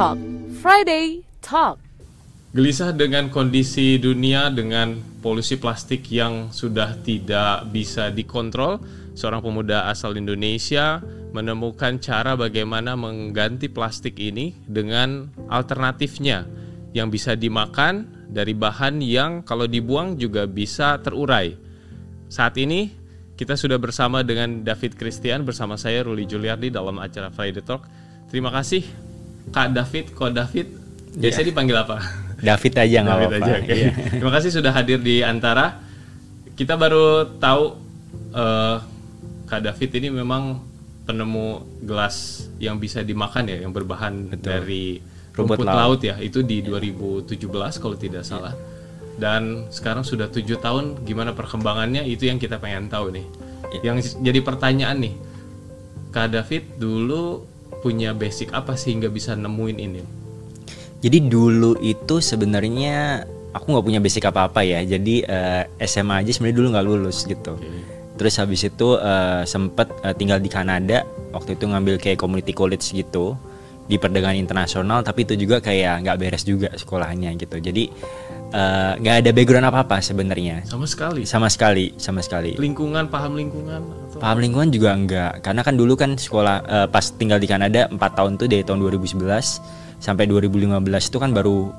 Talk Friday Talk. Gelisah dengan kondisi dunia dengan polusi plastik yang sudah tidak bisa dikontrol, seorang pemuda asal Indonesia menemukan cara bagaimana mengganti plastik ini dengan alternatifnya yang bisa dimakan dari bahan yang kalau dibuang juga bisa terurai. Saat ini kita sudah bersama dengan David Christian bersama saya Ruli Juliardi dalam acara Friday Talk. Terima kasih Kak David, Ko David. Biasanya dipanggil apa? David aja nggak apa-apa. aja. oke. Iya. Terima kasih sudah hadir di antara. Kita baru tahu eh, Kak David ini memang penemu gelas yang bisa dimakan ya, yang berbahan dari Rumput rumput, laut. laut. ya. Itu di 2017 kalau tidak salah. Dan sekarang sudah tujuh tahun. Gimana perkembangannya? Itu yang kita pengen tahu nih. Yang jadi pertanyaan nih, Kak David dulu punya basic apa sehingga bisa nemuin ini? Jadi dulu itu sebenarnya aku nggak punya basic apa-apa ya. Jadi eh, SMA aja sebenarnya dulu nggak lulus gitu. Terus habis itu eh, sempet eh, tinggal di Kanada. Waktu itu ngambil kayak community college gitu di perdagangan internasional. Tapi itu juga kayak nggak beres juga sekolahnya gitu. Jadi eh, nggak ada background apa-apa sebenarnya. Sama sekali. Sama sekali, sama sekali. Lingkungan, paham lingkungan atau Paham lingkungan juga enggak, karena kan dulu kan sekolah eh, pas tinggal di Kanada 4 tahun tuh dari tahun 2011 sampai 2015 itu kan baru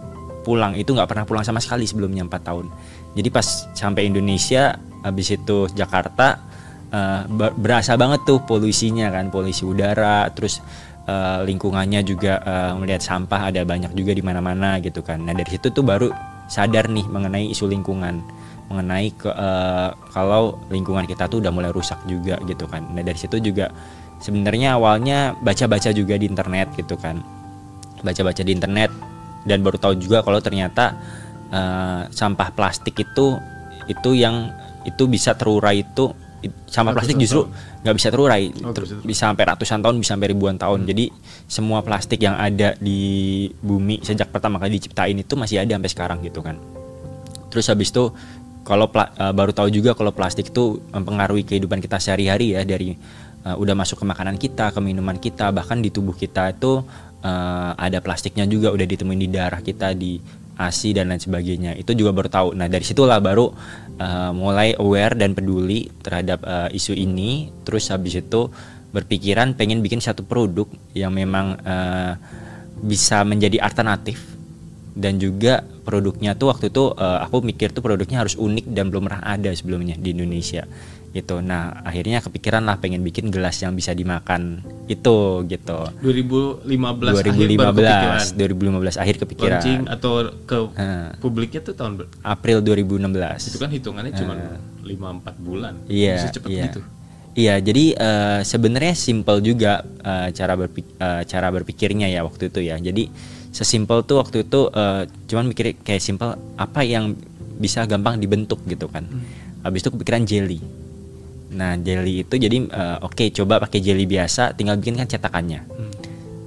pulang itu nggak pernah pulang sama sekali sebelumnya 4 tahun. Jadi pas sampai Indonesia habis itu Jakarta ber- berasa banget tuh polusinya kan, polusi udara, terus eh, lingkungannya juga eh, melihat sampah ada banyak juga di mana-mana gitu kan. Nah dari situ tuh baru sadar nih mengenai isu lingkungan mengenai ke eh, kalau lingkungan kita tuh udah mulai rusak juga gitu kan. Nah dari situ juga sebenarnya awalnya baca-baca juga di internet gitu kan, baca-baca di internet dan baru tahu juga kalau ternyata eh, sampah plastik itu itu yang itu bisa terurai itu it- sampah plastik justru nggak bisa terurai. Oh, Ter- bisa sampai ratusan tahun bisa sampai ribuan tahun. Jadi semua plastik yang ada di bumi sejak pertama kali diciptain itu masih ada sampai sekarang gitu kan. Terus habis itu kalau eh, baru tahu juga kalau plastik itu mempengaruhi kehidupan kita sehari-hari ya dari eh, udah masuk ke makanan kita, ke minuman kita, bahkan di tubuh kita itu eh, ada plastiknya juga udah ditemuin di darah kita di ASI dan lain sebagainya. Itu juga baru tahu. Nah, dari situlah baru eh, mulai aware dan peduli terhadap eh, isu ini. Terus habis itu berpikiran pengen bikin satu produk yang memang eh, bisa menjadi alternatif dan juga produknya tuh waktu itu eh, aku mikir tuh produknya harus unik dan belum pernah ada sebelumnya di Indonesia gitu nah akhirnya kepikiran lah pengen bikin gelas yang bisa dimakan itu gitu 2015 akhir baru kepikiran 2015 2015 akhir kepikiran launching atau ke Heeh. publiknya tuh tahun April 2016 itu kan hitungannya cuma 5 4 bulan. Iya, Bisa cepet iya. gitu. Iya, jadi eh, sebenarnya simple juga eh, cara berpik- eh, cara berpikirnya ya waktu itu ya. Jadi sesimpel tuh waktu itu eh, cuman mikir kayak simple apa yang bisa gampang dibentuk gitu kan. Habis itu kepikiran jelly. Nah, jelly itu jadi eh, oke coba pakai jelly biasa, tinggal bikin kan cetakannya.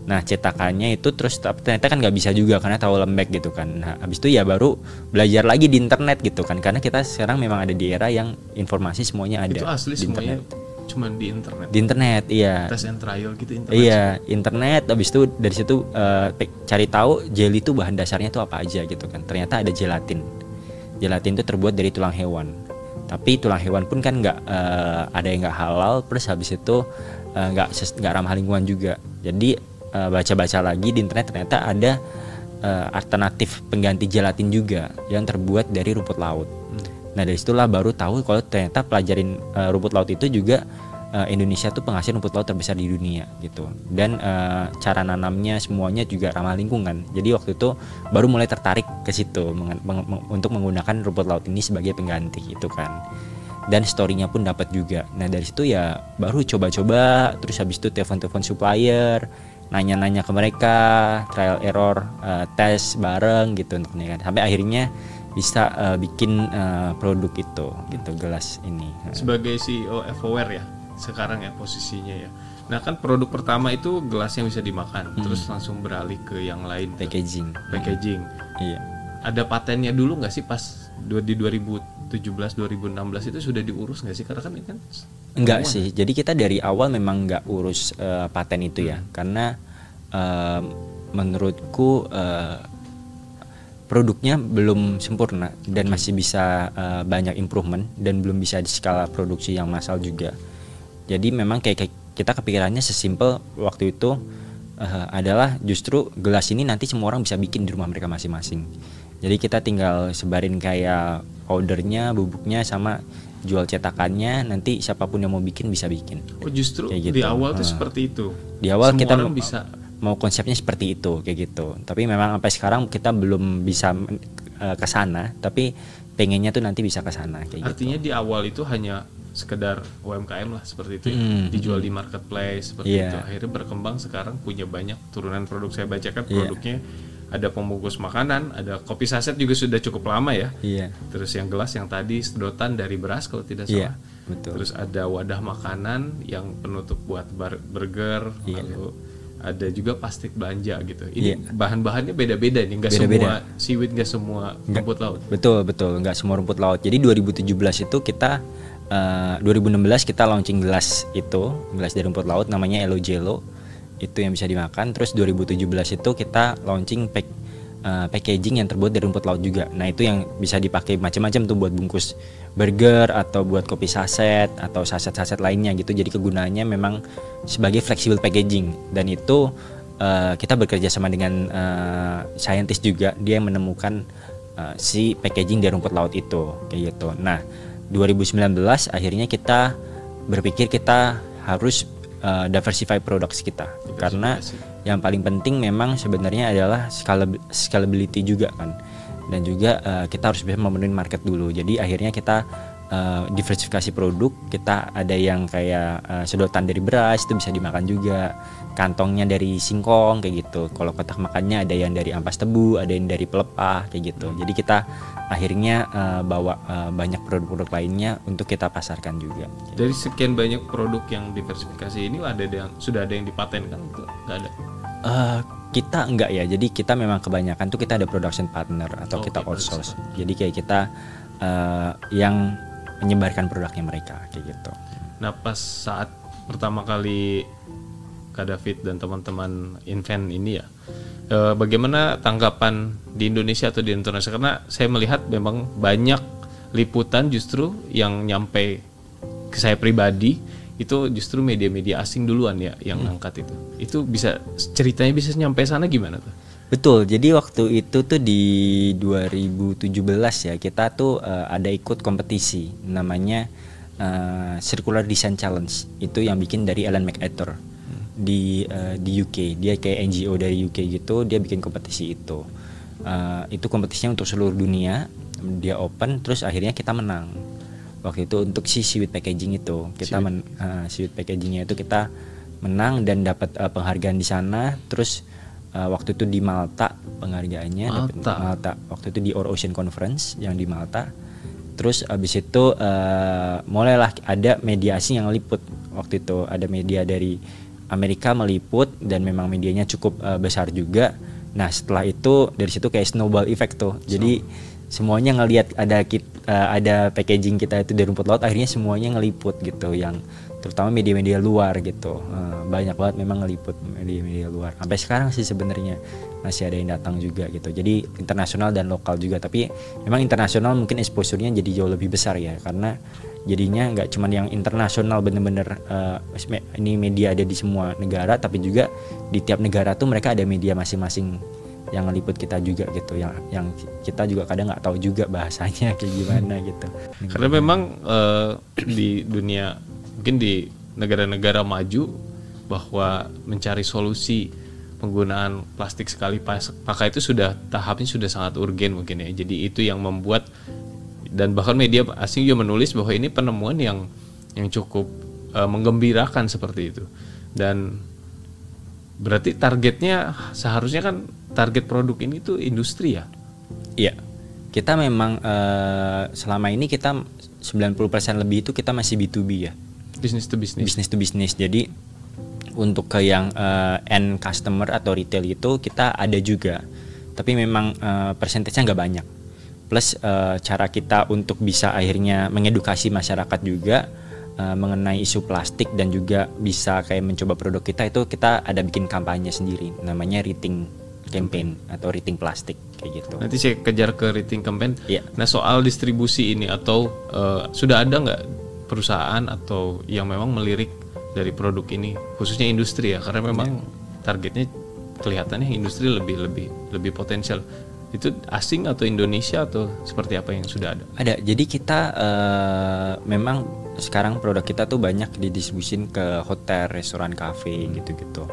Nah cetakannya itu terus ternyata kan nggak bisa juga karena terlalu lembek gitu kan. Nah habis itu ya baru belajar lagi di internet gitu kan karena kita sekarang memang ada di era yang informasi semuanya ada Itu asli di semuanya internet. cuma di internet. Di internet iya. Test and trial gitu internet. Iya internet habis itu dari situ eh, pe- cari tahu jelly itu bahan dasarnya itu apa aja gitu kan. Ternyata ada gelatin. Gelatin itu terbuat dari tulang hewan. Tapi tulang hewan pun kan nggak eh, ada yang nggak halal. Plus habis itu eh, nggak ses- nggak ramah lingkungan juga. Jadi eh, baca-baca lagi di internet ternyata ada eh, alternatif pengganti gelatin juga yang terbuat dari rumput laut. Nah dari situlah baru tahu kalau ternyata pelajarin eh, rumput laut itu juga eh, Indonesia tuh penghasil rumput laut terbesar di dunia gitu. Dan eh, cara nanamnya semuanya juga ramah lingkungan. Jadi waktu itu baru mulai tertarik ke situ meng- meng- untuk menggunakan rumput laut ini sebagai pengganti itu kan. Dan storynya pun dapat juga. Nah dari situ ya baru coba-coba terus habis itu telepon-telepon supplier nanya-nanya ke mereka trial error eh, tes bareng gitu untuk kan sampai akhirnya bisa eh, bikin eh, produk itu gitu gelas ini Sebagai CEO Evoware ya sekarang ya posisinya ya. Nah kan produk pertama itu gelas yang bisa dimakan, terus langsung beralih ke yang lain. Tuh, packaging. Packaging. iya. Ada patennya dulu nggak sih pas dua- di 2017 2016 itu sudah diurus nggak sih? Karena kan ini kan enggak sih. Jadi kita dari awal memang nggak urus eh, paten itu ya. Karena em, menurutku uh, produknya belum sempurna dan masih bisa uh, banyak improvement dan belum bisa di skala produksi yang massal juga. Jadi memang kayak, kayak kita kepikirannya sesimpel waktu itu uh, adalah justru gelas ini nanti semua orang bisa bikin di rumah mereka masing-masing. Jadi kita tinggal sebarin kayak powdernya, bubuknya sama jual cetakannya nanti siapa pun yang mau bikin bisa bikin. Oh justru gitu. di awal tuh uh, seperti itu. Di awal Semua kita orang bisa mau konsepnya seperti itu kayak gitu. Tapi memang sampai sekarang kita belum bisa uh, ke sana, tapi pengennya tuh nanti bisa ke sana kayak gitu. Artinya gitu. di awal itu hanya sekedar UMKM lah seperti itu ya. hmm. dijual di marketplace seperti yeah. itu akhirnya berkembang sekarang punya banyak turunan produk saya bacakan yeah. produknya ada pembungkus makanan, ada kopi saset juga sudah cukup lama ya. Iya. Terus yang gelas yang tadi sedotan dari beras kalau tidak iya, salah. Iya, betul. Terus ada wadah makanan yang penutup buat burger, iya. lalu ada juga plastik belanja gitu. Ini iya. bahan-bahannya beda-beda nih, nggak semua seaweed, nggak semua rumput laut. Betul betul, nggak semua rumput laut. Jadi 2017 itu kita uh, eh, 2016 kita launching gelas itu, gelas dari rumput laut namanya Elo Jello. Itu yang bisa dimakan. Terus 2017 itu kita launching pack uh, packaging yang terbuat dari rumput laut juga. Nah itu yang bisa dipakai macam-macam tuh buat bungkus burger atau buat kopi saset atau saset-saset lainnya gitu. Jadi kegunaannya memang sebagai flexible packaging. Dan itu uh, kita bekerja sama dengan uh, scientist juga. Dia yang menemukan uh, si packaging dari rumput laut itu. Kayak gitu. Nah 2019 akhirnya kita berpikir kita harus uh, diversify products kita. Karena yang paling penting memang sebenarnya adalah scalability juga kan. Dan juga uh, kita harus bisa memenuhi market dulu. Jadi akhirnya kita uh, diversifikasi produk kita ada yang kayak uh, sedotan dari beras itu bisa dimakan juga kantongnya dari singkong kayak gitu. Kalau kotak makannya ada yang dari ampas tebu ada yang dari pelepah kayak gitu. Jadi kita akhirnya uh, bawa uh, banyak produk-produk lainnya untuk kita pasarkan juga. Dari sekian banyak produk yang diversifikasi ini ada yang sudah ada yang dipatenkan nggak ada? Uh, kita enggak ya. Jadi kita memang kebanyakan tuh kita ada production partner atau oh, kita outsource. jadi kayak kita uh, yang menyebarkan produknya mereka kayak gitu. Nah pas saat pertama kali Kak David dan teman-teman Invent ini ya. E, bagaimana tanggapan di Indonesia atau di internasional? Karena saya melihat memang banyak liputan justru yang nyampe ke saya pribadi itu justru media-media asing duluan ya yang hmm. angkat itu. Itu bisa ceritanya bisa nyampe sana gimana tuh? Betul. Jadi waktu itu tuh di 2017 ya kita tuh uh, ada ikut kompetisi namanya uh, Circular Design Challenge. Itu yang bikin dari Alan MacArthur di uh, di UK dia kayak NGO dari UK gitu dia bikin kompetisi itu. Uh, itu kompetisinya untuk seluruh dunia dia open terus akhirnya kita menang. Waktu itu untuk si seaweed packaging itu. Kita men, uh, seaweed packagingnya itu kita menang dan dapat uh, penghargaan di sana. Terus uh, waktu itu di Malta penghargaannya Malta. Malta. Waktu itu di Our Ocean Conference yang di Malta. Terus abis itu uh, mulailah ada media asing yang liput waktu itu. Ada media dari Amerika meliput dan memang medianya cukup uh, besar juga. Nah setelah itu dari situ kayak snowball effect tuh. Jadi semuanya ngelihat ada kit, uh, ada packaging kita itu dari rumput laut, akhirnya semuanya ngeliput gitu. Yang terutama media-media luar gitu. Uh, banyak banget memang ngeliput media-media luar. Sampai sekarang sih sebenarnya masih ada yang datang juga gitu. Jadi internasional dan lokal juga. Tapi memang internasional mungkin exposure-nya jadi jauh lebih besar ya karena jadinya nggak cuma yang internasional bener-bener uh, ini media ada di semua negara tapi juga di tiap negara tuh mereka ada media masing-masing yang ngeliput kita juga gitu yang yang kita juga kadang nggak tahu juga bahasanya kayak gimana gitu karena memang uh, di dunia mungkin di negara-negara maju bahwa mencari solusi penggunaan plastik sekali pakai itu sudah tahapnya sudah sangat urgen mungkin ya. Jadi itu yang membuat dan bahkan media asing juga menulis bahwa ini penemuan yang yang cukup uh, menggembirakan seperti itu. Dan berarti targetnya seharusnya kan target produk ini tuh industri ya? Iya. Kita memang uh, selama ini kita 90% lebih itu kita masih B2B ya. Bisnis to bisnis bisnis to bisnis jadi untuk ke yang uh, end customer atau retail itu kita ada juga tapi memang uh, persentasenya nggak banyak plus uh, cara kita untuk bisa akhirnya mengedukasi masyarakat juga uh, mengenai isu plastik dan juga bisa kayak mencoba produk kita itu kita ada bikin kampanye sendiri namanya rating campaign atau rating plastik kayak gitu. Nanti saya kejar ke rating campaign. Iya. Nah soal distribusi ini atau eh, sudah ada nggak perusahaan atau yang memang melirik dari produk ini khususnya industri ya karena memang targetnya kelihatannya industri lebih lebih lebih potensial. Itu asing atau Indonesia atau seperti apa yang sudah ada? Ada. Jadi kita eh, memang sekarang produk kita tuh banyak didistribusin ke hotel, restoran, kafe gitu-gitu.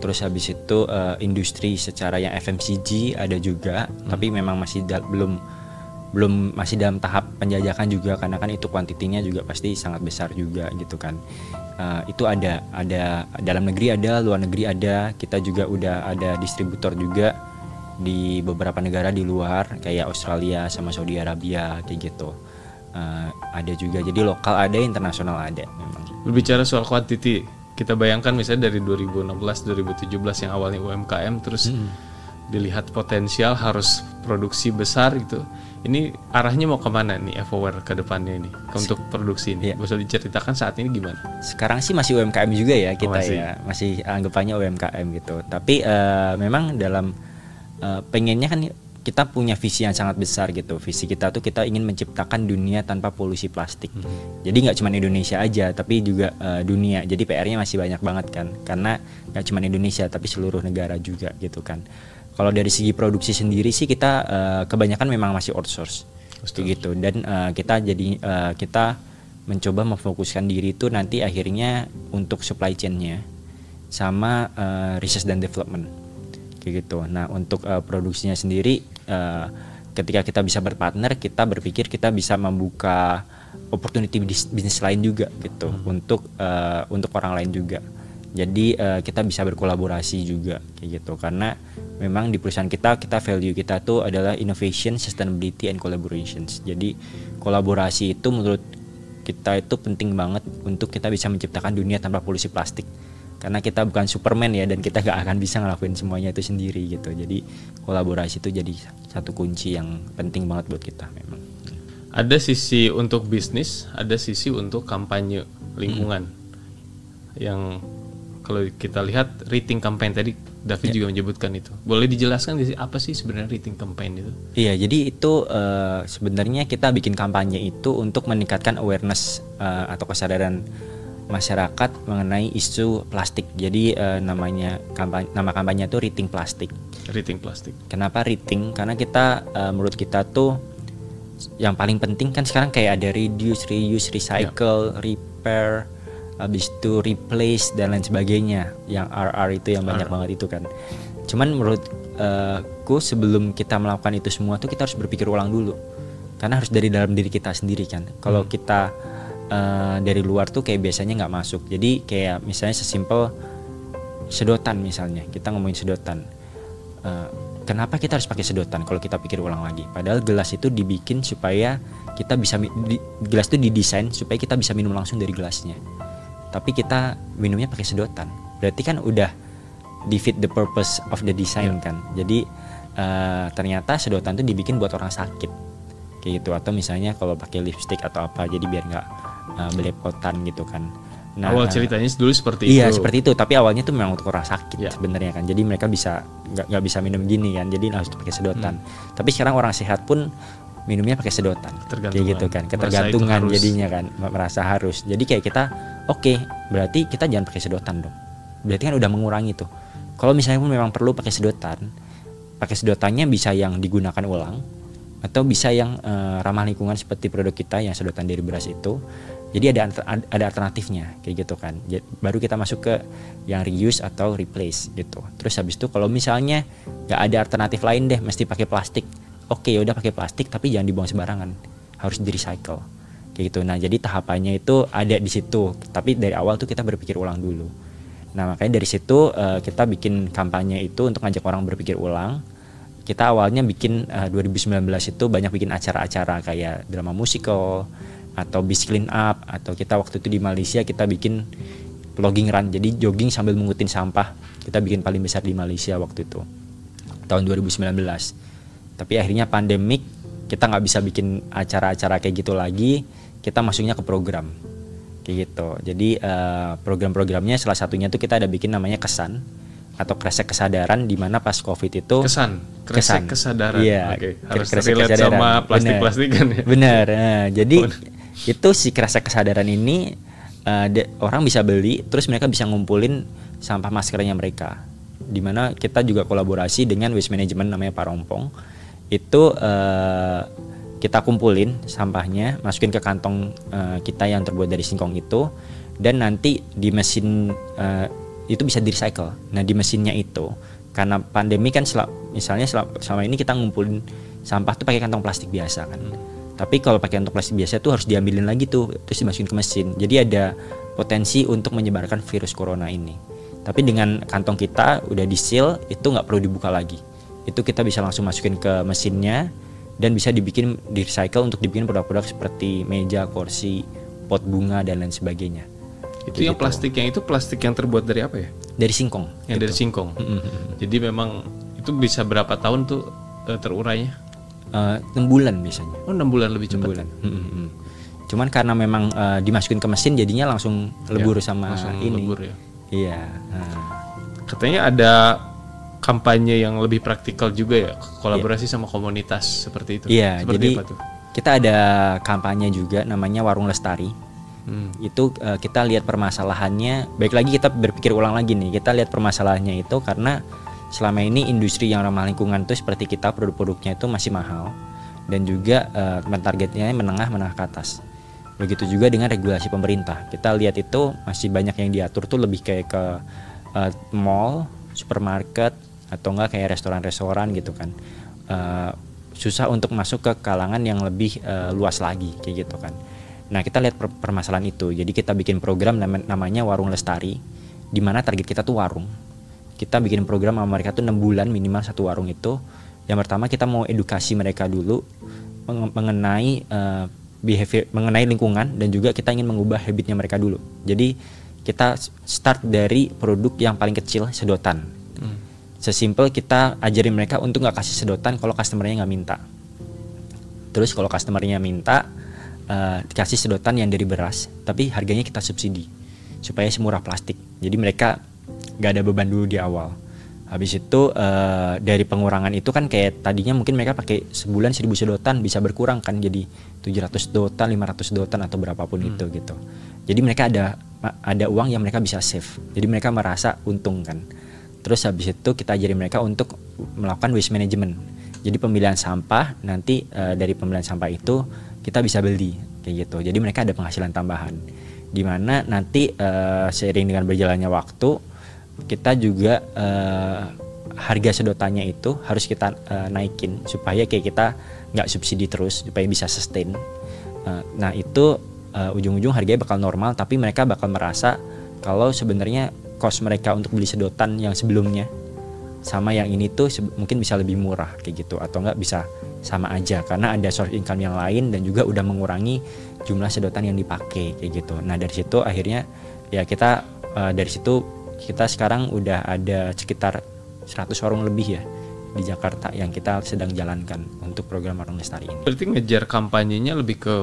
Terus habis itu eh, industri secara yang FMCG ada juga, tapi memang masih da- belum belum masih dalam tahap penjajakan juga karena kan itu kuantitinya juga pasti sangat besar juga gitu kan. Eh, itu ada ada dalam negeri ada, luar negeri ada. Kita juga udah ada distributor juga di beberapa negara di luar kayak Australia sama Saudi Arabia kayak gitu Eh, ada juga jadi lokal ada internasional ada memang Berbicara soal quantity, kita bayangkan misalnya dari 2016 2017 yang awalnya UMKM terus dilihat potensial harus produksi besar gitu. Ini arahnya mau ke mana nih Evoware ke depannya ini? Untuk produksi ini? Iya. Bisa diceritakan saat ini gimana? sekarang sih masih UMKM juga ya kita masih. ya. Masih anggapannya UMKM gitu. Tapi eh, memang dalam eh, pengennya kan kita punya visi yang sangat besar gitu. Visi kita tuh kita ingin menciptakan dunia tanpa polusi plastik. Jadi nggak cuma Indonesia aja tapi juga eh, dunia. Jadi PR-nya masih banyak banget kan. Karena nggak cuma Indonesia tapi seluruh negara juga gitu kan kalau dari segi produksi sendiri sih kita eh, kebanyakan memang masih outsource. Gitu. Dan eh, kita jadi eh, kita mencoba memfokuskan diri itu nanti akhirnya untuk supply chain-nya sama eh, research dan development. Kayak gitu. Nah untuk eh, produksinya sendiri eh, ketika kita bisa berpartner kita berpikir kita bisa membuka opportunity bis- bisnis lain juga gitu. Untuk eh, untuk orang lain juga. Jadi eh, kita bisa berkolaborasi juga kayak gitu karena memang di perusahaan kita kita value kita tuh adalah innovation, sustainability and collaborations. Jadi kolaborasi itu menurut kita itu penting banget untuk kita bisa menciptakan dunia tanpa polusi plastik karena kita bukan Superman ya dan kita gak akan bisa ngelakuin semuanya itu sendiri gitu jadi kolaborasi itu jadi satu kunci yang penting banget buat kita memang Ada sisi untuk bisnis, ada sisi untuk kampanye lingkungan. Yang kalau kita lihat rating campaign tadi David juga menyebutkan itu. Boleh dijelaskan apa sih sebenarnya rating campaign itu? Iya, jadi itu eh, sebenarnya kita bikin kampanye itu untuk meningkatkan awareness eh, atau kesadaran masyarakat mengenai isu plastik. Jadi eh, namanya kampanye nama kampanye itu rating plastik. Rating plastik. Kenapa rating? Karena kita eh, menurut kita tuh yang paling penting kan sekarang kayak ada reduce, reuse, recycle, repair, habis itu replace dan lain sebagainya. Yang RR itu yang banyak banget itu kan. Cuman menurutku sebelum kita melakukan itu semua tuh kita harus berpikir ulang dulu. Karena harus dari dalam diri kita sendiri kan. Kalau kita eh, dari luar tuh kayak biasanya nggak masuk. Jadi kayak misalnya sesimpel sedotan misalnya. Kita ngomongin sedotan. Eh, kenapa kita harus pakai sedotan kalau kita pikir ulang lagi padahal gelas itu dibikin supaya kita bisa di- gelas itu didesain supaya kita bisa minum langsung dari gelasnya tapi kita minumnya pakai sedotan. Berarti kan udah defeat the purpose of the design kan. Jadi eh, ternyata sedotan itu dibikin buat orang sakit. Kayak gitu. Atau misalnya kalau pakai lipstick atau apa jadi biar nggak eh, belepotan gitu kan. Awal ceritanya dulu seperti iya itu. seperti itu. Tapi awalnya tuh memang untuk orang sakit Ya. sebenarnya kan. Jadi mereka bisa nggak nggak bisa minum gini kan. Jadi harus pakai sedotan. Tapi sekarang orang sehat pun minumnya pakai sedotan. Kayak gitu kan. Ketergantungan jadinya kan. Merasa harus. Jadi kayak kita oke berarti kita jangan pakai sedotan dong. Berarti kan udah mengurangi tuh. Kalau misalnya pun memang perlu pakai sedotan pakai sedotannya bisa yang digunakan ulang atau bisa yang eh, ramah lingkungan seperti produk kita yang sedotan dari beras itu. Jadi ada ada alternatifnya kayak gitu kan. Ja- baru kita masuk ke yang reuse atau replace gitu. Terus habis itu kalau misalnya nggak ada alternatif lain deh mesti pakai plastik. Oke ya udah pakai plastik tapi jangan dibuang sembarangan. Harus di recycle kayak gitu. Nah jadi tahapannya itu ada di situ. Tapi dari awal tuh kita berpikir ulang dulu. Nah makanya dari situ eh, kita bikin kampanye itu untuk ngajak orang berpikir ulang. Kita awalnya bikin eh, 2019 itu banyak bikin acara-acara kayak drama musikal atau bis clean up atau kita waktu itu di Malaysia kita bikin vlogging run. Jadi jogging sambil mengutin sampah. Kita bikin paling besar di Malaysia waktu itu tahun 2019 tapi akhirnya pandemik kita nggak bisa bikin acara-acara kayak gitu lagi kita masuknya ke program kayak gitu jadi eh, program-programnya salah satunya tuh kita ada bikin namanya kesan atau kresek kesadaran di mana pas covid itu kesan kresek Kesan. kesadaran Iya, oke harus kresek relate kesadaran. sama plastik plastikan ya Bener. Nah, jadi Oh. itu si kresek kesadaran ini de- orang bisa beli, terus mereka bisa ngumpulin sampah maskernya mereka. Di mana kita juga kolaborasi dengan waste management namanya Parompong. Itu eh, kita kumpulin sampahnya, masukin ke kantong eh, kita yang terbuat dari singkong itu, dan nanti di mesin eh, itu bisa di recycle. Nah di mesinnya itu karena pandemi kan sel- misalnya sel- selama ini kita ngumpulin sampah tuh pakai kantong plastik biasa kan. Tapi kalau pakai kantong plastik biasa tuh harus diambilin lagi tuh terus dimasukin ke mesin. Jadi ada potensi untuk menyebarkan virus corona ini. Tapi dengan kantong kita udah di seal itu nggak perlu dibuka lagi. Itu kita bisa langsung masukin ke mesinnya dan bisa dibikin di recycle untuk dibikin produk-produk seperti meja, kursi, pot bunga dan lain sebagainya. itu Kayak yang gitu. plastik yang itu plastik yang terbuat dari apa ya Dari singkong. yang dari singkong jadi memang itu bisa berapa tahun tuh eh, terurainya Eh, enam bulan biasanya. oh enam bulan lebih cepat bulan. Mm-mm. Cuman karena memang eh, dimasukin ke mesin jadinya langsung lebur sama langsung ini. lebur ya. Iya. nah. katanya ada kampanye yang lebih praktikal juga ya kolaborasi sama komunitas seperti itu Iya, seperti jadi apa tuh kita ada kampanye juga namanya Warung Lestari. Hmm. Itu eh, kita lihat permasalahannya. Baik lagi kita berpikir ulang lagi nih. Kita lihat permasalahannya itu karena selama ini industri yang ramah lingkungan itu seperti kita produk-produknya itu masih mahal dan juga eh, targetnya menengah menengah ke atas. Begitu juga dengan regulasi pemerintah. Kita lihat itu masih banyak yang diatur tuh lebih kayak ke eh, mall, supermarket atau enggak kayak restoran-restoran gitu kan. Eh, susah untuk masuk ke kalangan yang lebih eh, luas lagi kayak gitu kan. Nah kita lihat per- permasalahan itu. Jadi kita bikin program nama- namanya Warung Lestari, di mana target kita tuh warung. Kita bikin program sama mereka tuh 6 bulan minimal satu warung itu. Yang pertama kita mau edukasi mereka dulu menge- mengenai eh, behavior, mengenai lingkungan dan juga kita ingin mengubah habitnya mereka dulu. Jadi kita start dari produk yang paling kecil sedotan. Sesimpel kita ajarin mereka untuk nggak kasih sedotan kalau customernya nggak minta. Terus kalau customernya minta eh, dikasih sedotan yang dari beras, tapi harganya kita subsidi supaya semurah plastik. Jadi mereka nggak ada beban dulu di awal. Habis itu eh, dari pengurangan itu kan kayak tadinya mungkin mereka pakai sebulan 1000 sedotan bisa berkurang kan jadi 700 sedotan, 500 sedotan atau berapapun itu gitu. Jadi mereka ada ada uang yang mereka bisa save. Jadi mereka merasa untung kan. Terus habis itu kita ajarin mereka untuk melakukan waste management. Jadi pemilihan sampah nanti eh, dari pemilihan sampah itu kita bisa beli kayak gitu. Jadi mereka ada penghasilan tambahan. Di mana nanti eh, seiring dengan berjalannya waktu kita juga eh, harga sedotannya itu harus kita eh, naikin supaya kayak kita nggak subsidi terus supaya bisa sustain. Eh, nah itu eh, ujung-ujung harganya bakal normal tapi mereka bakal merasa kalau sebenarnya cost mereka untuk beli sedotan yang sebelumnya. Sama yang ini tuh mungkin bisa lebih murah kayak gitu. Atau enggak bisa sama aja karena ada source income yang lain dan juga udah mengurangi jumlah sedotan yang dipakai kayak gitu. Nah dari situ akhirnya ya kita eh, dari situ kita sekarang udah ada sekitar 100 warung lebih ya di Jakarta yang kita sedang jalankan untuk program warung lestari ini. Berarti ngejar kampanyenya lebih ke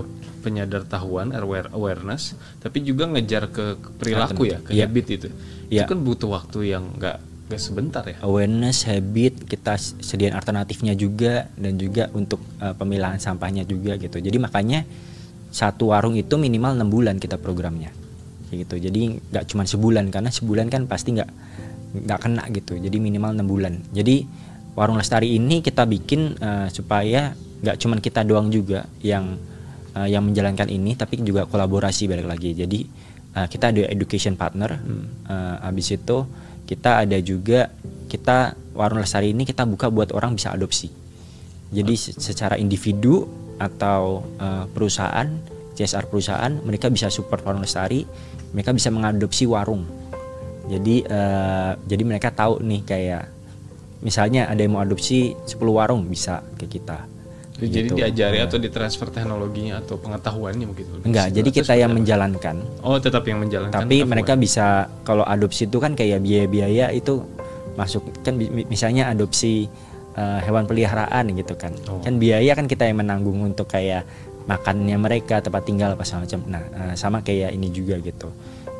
penyadar tahuan aware awareness, tapi juga ngejar ke, perilaku ya, ke Iya. habit itu. Iya. Itu kan butuh waktu yang nggak nggak sebentar ya. awareness habit kita sediain alternatifnya juga dan juga untuk uh, pemilahan sampahnya juga gitu jadi makanya satu warung itu minimal enam bulan kita programnya gitu jadi nggak cuma sebulan karena sebulan kan pasti nggak nggak kena gitu jadi minimal enam bulan jadi warung lestari ini kita bikin uh, supaya nggak cuma kita doang juga yang uh, yang menjalankan ini tapi juga kolaborasi balik lagi. Jadi uh, kita ada education partner. Uh, habis itu kita ada juga kita warung lestari ini kita buka buat orang bisa adopsi. Jadi se- secara individu atau uh, perusahaan CSR perusahaan mereka bisa support warung lestari mereka bisa mengadopsi warung. Jadi eh, jadi mereka tahu nih kayak misalnya ada yang mau adopsi 10 warung bisa ke kita Jadi Gitu. diajari Nah. atau ditransfer teknologinya atau pengetahuannya mungkin. lebih enggak situ. jadi kita yang menjalankan Oh tetap yang menjalankan. tapi apa mereka bisa kalau adopsi itu kan kayak biaya-biaya itu masuk kan misalnya adopsi eh, hewan peliharaan gitu kan Oh. kan biaya kan kita yang menanggung untuk kayak makannya mereka tempat tinggal apa segala macam nah eh, sama kayak ini juga gitu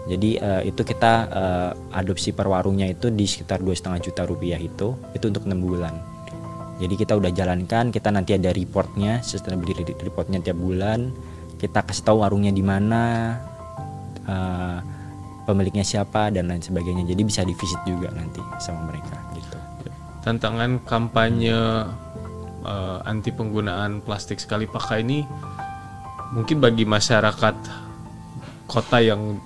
Jadi uh, itu kita uh, adopsi per warungnya itu di sekitar dua setengah juta rupiah itu itu untuk enam bulan. Jadi kita udah jalankan, kita nanti ada reportnya, sustainability reportnya tiap bulan. Kita kasih tahu warungnya di mana, uh, pemiliknya siapa dan lain sebagainya. Jadi bisa divisit juga nanti sama mereka gitu. Tantangan kampanye uh, anti penggunaan plastik sekali pakai ini mungkin bagi masyarakat kota yang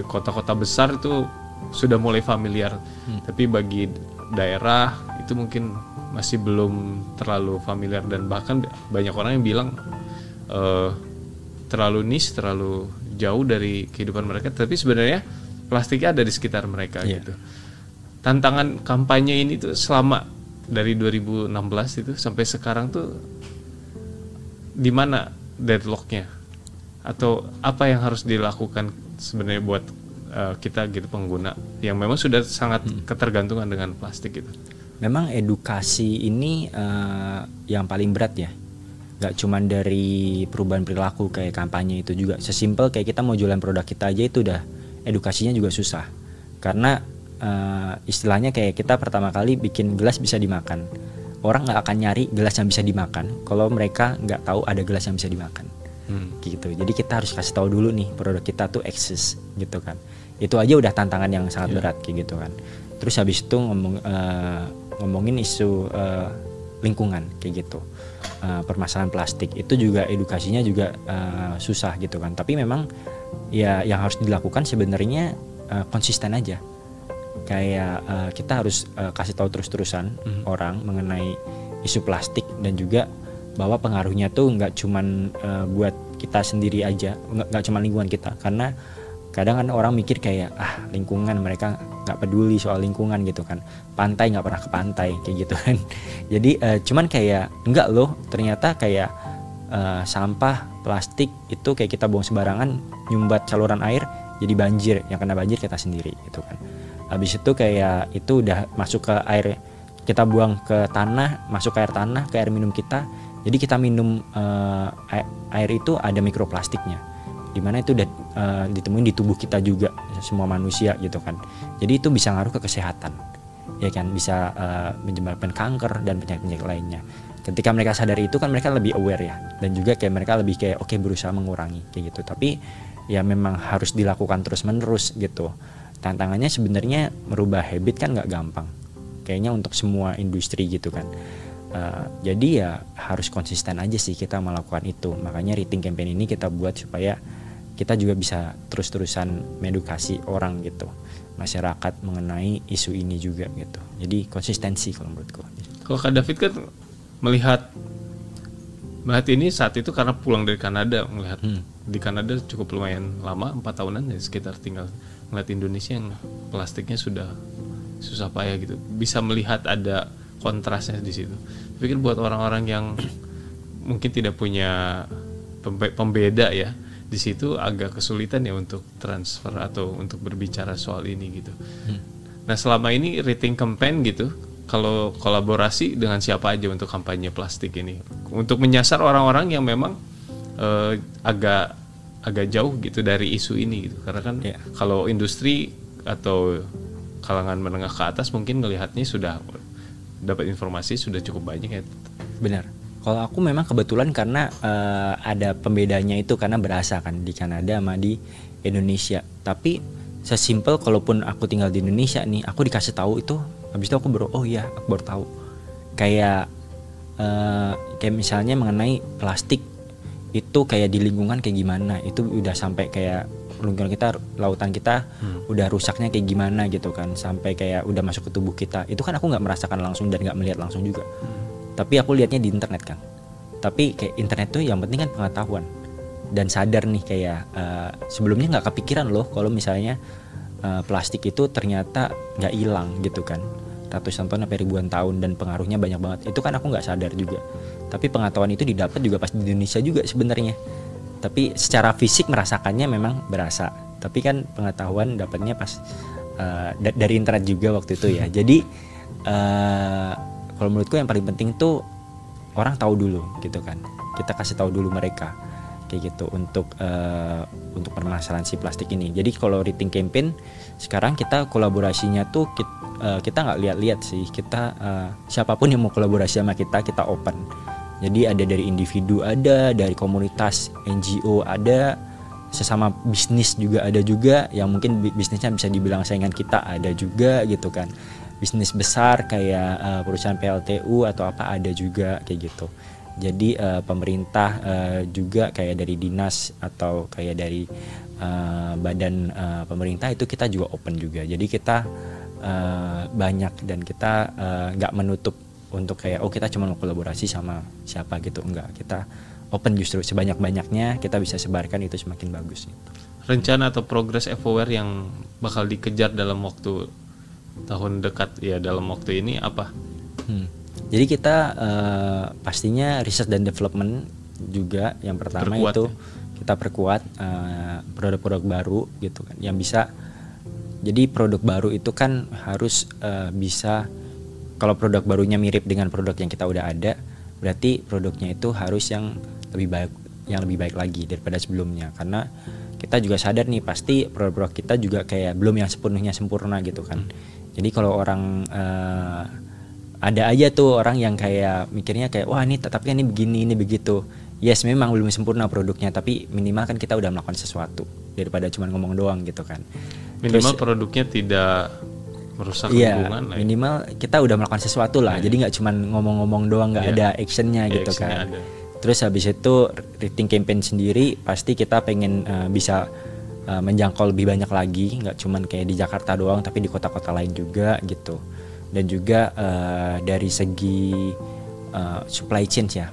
kota-kota besar itu sudah mulai familiar, hmm. tapi bagi daerah itu mungkin masih belum terlalu familiar dan bahkan banyak orang yang bilang uh, terlalu niche, terlalu jauh dari kehidupan mereka. Tapi sebenarnya plastiknya ada di sekitar mereka yeah. gitu. Tantangan kampanye ini tuh selama dari 2016 itu sampai sekarang tuh di mana deadlocknya atau apa yang harus dilakukan sebenarnya buat uh, kita gitu pengguna yang memang sudah sangat hmm. ketergantungan dengan plastik itu. Memang edukasi ini uh, yang paling berat ya. Gak cuma dari perubahan perilaku kayak kampanye itu juga. Sesimpel kayak kita mau jualan produk kita aja itu udah edukasinya juga susah. Karena uh, istilahnya kayak kita pertama kali bikin gelas bisa dimakan. Orang nggak akan nyari gelas yang bisa dimakan kalau mereka nggak tahu ada gelas yang bisa dimakan hmm. gitu. Jadi kita harus kasih tahu dulu nih produk kita tuh eksis gitu kan. Itu aja udah tantangan yang sangat yeah. berat kayak gitu kan. Terus habis itu ngomong uh, ngomongin isu uh, lingkungan kayak gitu. Uh, permasalahan plastik. Itu juga edukasinya juga uh, susah gitu kan. Tapi memang ya yang harus dilakukan sebenarnya uh, konsisten aja. Kayak uh, kita harus uh, kasih tahu terus-terusan mm -hmm. orang mengenai isu plastik dan juga bahwa pengaruhnya tuh nggak cuman uh, buat kita sendiri aja nggak cuma lingkungan kita. Karena kadang kan orang mikir kayak ah lingkungan mereka nggak peduli soal lingkungan gitu kan. Pantai nggak pernah ke pantai kayak gitu kan. Jadi uh, cuman kayak enggak loh ternyata kayak uh, sampah plastik itu kayak kita buang sembarangan nyumbat saluran air jadi banjir. Yang kena banjir kita sendiri gitu kan. Habis itu kayak itu udah masuk ke air kita buang ke tanah masuk ke air tanah ke air minum kita jadi kita minum uh, air itu ada mikroplastiknya, di mana itu udah uh, ditemuin di tubuh kita juga semua manusia gitu kan. Jadi itu bisa ngaruh ke kesehatan, ya kan bisa uh, menyebabkan kanker dan penyakit-penyakit lainnya. Ketika mereka sadar itu kan mereka lebih aware ya, dan juga kayak mereka lebih kayak oke okay, berusaha mengurangi kayak gitu. Tapi ya memang harus dilakukan terus menerus gitu. Tantangannya sebenarnya merubah habit kan nggak gampang. Kayaknya untuk semua industri gitu kan Uh, jadi ya harus konsisten aja sih kita melakukan itu. Makanya rating campaign ini kita buat supaya kita juga bisa terus-terusan mengedukasi orang gitu, masyarakat mengenai isu ini juga gitu. Jadi konsistensi kalau menurutku. Kalau Kak David kan melihat melihat ini saat itu karena pulang dari Kanada melihat hmm. di Kanada cukup lumayan lama empat tahunan ya sekitar tinggal melihat Indonesia yang plastiknya sudah susah payah gitu bisa melihat ada kontrasnya di situ. Kan buat orang-orang yang mungkin tidak punya pembeda ya, di situ agak kesulitan ya untuk transfer atau untuk berbicara soal ini gitu. Hmm. Nah selama ini rating campaign gitu, kalau kolaborasi dengan siapa aja untuk kampanye plastik ini, untuk menyasar orang-orang yang memang uh, agak agak jauh gitu dari isu ini gitu, karena kan yeah. kalau industri atau kalangan menengah ke atas mungkin melihatnya sudah dapat informasi sudah cukup banyak ya. Benar. Kalau aku memang kebetulan karena uh, ada pembedanya itu karena berasa kan di Kanada sama di Indonesia. Tapi sesimpel kalaupun aku tinggal di Indonesia nih, aku dikasih tahu itu habis itu aku baru oh iya, aku baru tahu. Kayak uh, kayak misalnya mengenai plastik itu kayak di lingkungan kayak gimana, itu udah sampai kayak lingkungan kita lautan kita hmm. udah rusaknya kayak gimana gitu kan. Sampai kayak udah masuk ke tubuh kita. Itu kan aku nggak merasakan langsung dan nggak melihat langsung juga. Hmm. tapi aku lihatnya di internet kan tapi kayak internet tuh yang penting kan pengetahuan. Dan sadar nih kayak uh, sebelumnya nggak kepikiran loh kalau misalnya uh, plastik itu ternyata nggak hilang gitu kan. Ratusan tahun sampai ribuan tahun dan pengaruhnya banyak banget. Itu kan aku nggak sadar juga. Tapi pengetahuan itu didapat juga pas di Indonesia juga sebenarnya tapi secara fisik merasakannya memang berasa. Tapi kan pengetahuan dapatnya pas uh, dari internet juga waktu itu ya. Jadi uh, kalau menurutku yang paling penting tuh orang tahu dulu gitu kan. Kita kasih tahu dulu mereka kayak gitu untuk uh, untuk permasalahan si plastik ini. Jadi kalau rating campaign sekarang kita kolaborasinya tuh kita uh, nggak lihat-lihat sih. Kita uh, siapa pun yang mau kolaborasi sama kita kita open. Jadi ada dari individu ada, dari komunitas NGO ada, sesama bisnis juga ada juga yang mungkin bisnisnya bisa dibilang saingan kita ada juga gitu kan. Bisnis besar kayak uh, perusahaan PLTU atau apa ada juga kayak gitu jadi uh, pemerintah uh, juga kayak dari dinas atau kayak dari uh, badan uh, pemerintah itu kita juga open juga jadi kita uh, banyak dan kita nggak uh, menutup untuk kayak oh kita cuma mau kolaborasi sama siapa gitu enggak kita open justru sebanyak banyaknya kita bisa sebarkan itu semakin bagus gitu. rencana atau progres FOWR yang bakal dikejar dalam waktu tahun dekat ya dalam waktu ini apa hmm jadi kita uh, pastinya riset dan development juga yang pertama perkuat, itu ya? kita perkuat eh, produk-produk baru gitu kan yang bisa jadi produk baru itu kan harus uh, bisa kalau produk barunya mirip dengan produk yang kita udah ada berarti produknya itu harus yang lebih baik yang lebih baik lagi daripada sebelumnya. Karena kita juga sadar nih pasti produk-produk kita juga kayak belum yang sepenuhnya sempurna gitu kan. Hmm. jadi kalau orang uh, ada aja tuh orang yang kayak mikirnya kayak wah ini tapi ini begini ini begitu. Yes memang belum sempurna produknya tapi minimal kan kita udah melakukan sesuatu daripada cuma ngomong doang gitu kan. Minimal Terus, produknya tidak merusak iya, lingkungan lah ya. minimal kita udah melakukan sesuatu lah nah, jadi nggak cuma ngomong-ngomong doang nggak iya. ada actionnya ya, gitu kan ada. Terus habis itu rating campaign sendiri pasti kita pengen uh, bisa uh, menjangkau lebih banyak lagi, nggak cuman kayak di Jakarta doang, tapi di kota-kota lain juga gitu dan juga uh, dari segi uh, supply chain ya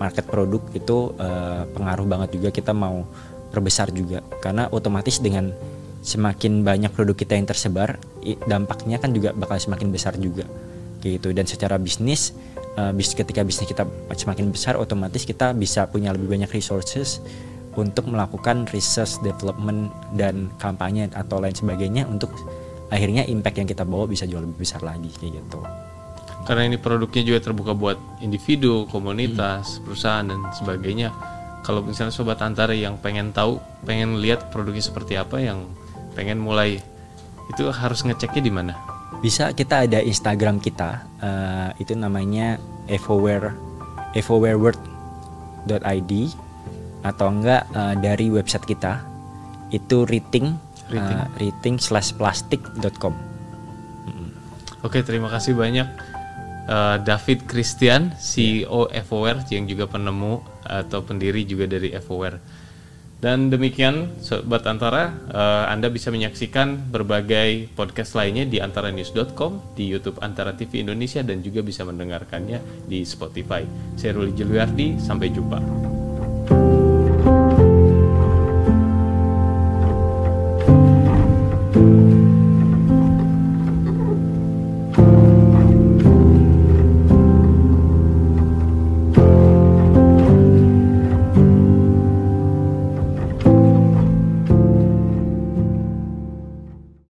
market produk itu uh, pengaruh banget juga kita mau perbesar juga karena otomatis dengan semakin banyak produk kita yang tersebar dampaknya kan juga bakal semakin besar juga gitu dan secara bisnis uh, bis ketika bisnis kita semakin besar otomatis kita bisa punya lebih banyak resources untuk melakukan research development dan kampanye atau lain sebagainya untuk akhirnya impact yang kita bawa bisa jauh lebih besar lagi kayak gitu karena ini produknya juga terbuka buat individu, komunitas, hmm. perusahaan dan sebagainya. Kalau misalnya sobat antara yang pengen tahu, pengen lihat produknya seperti apa, yang pengen mulai itu harus ngeceknya di mana? Bisa kita ada Instagram kita, uh, itu namanya evoware evowareworld.id atau enggak uh, dari website kita itu rating rating, uh, rating slash plastik.com Oke terima kasih banyak uh, David Christian CEO yeah. FOWare yang juga penemu atau pendiri juga dari FOWare dan demikian Sobat Antara, uh, Anda bisa menyaksikan berbagai podcast lainnya di antaranews.com, di YouTube Antara TV Indonesia dan juga bisa mendengarkannya di Spotify. Saya Ruli Juliardi, sampai jumpa.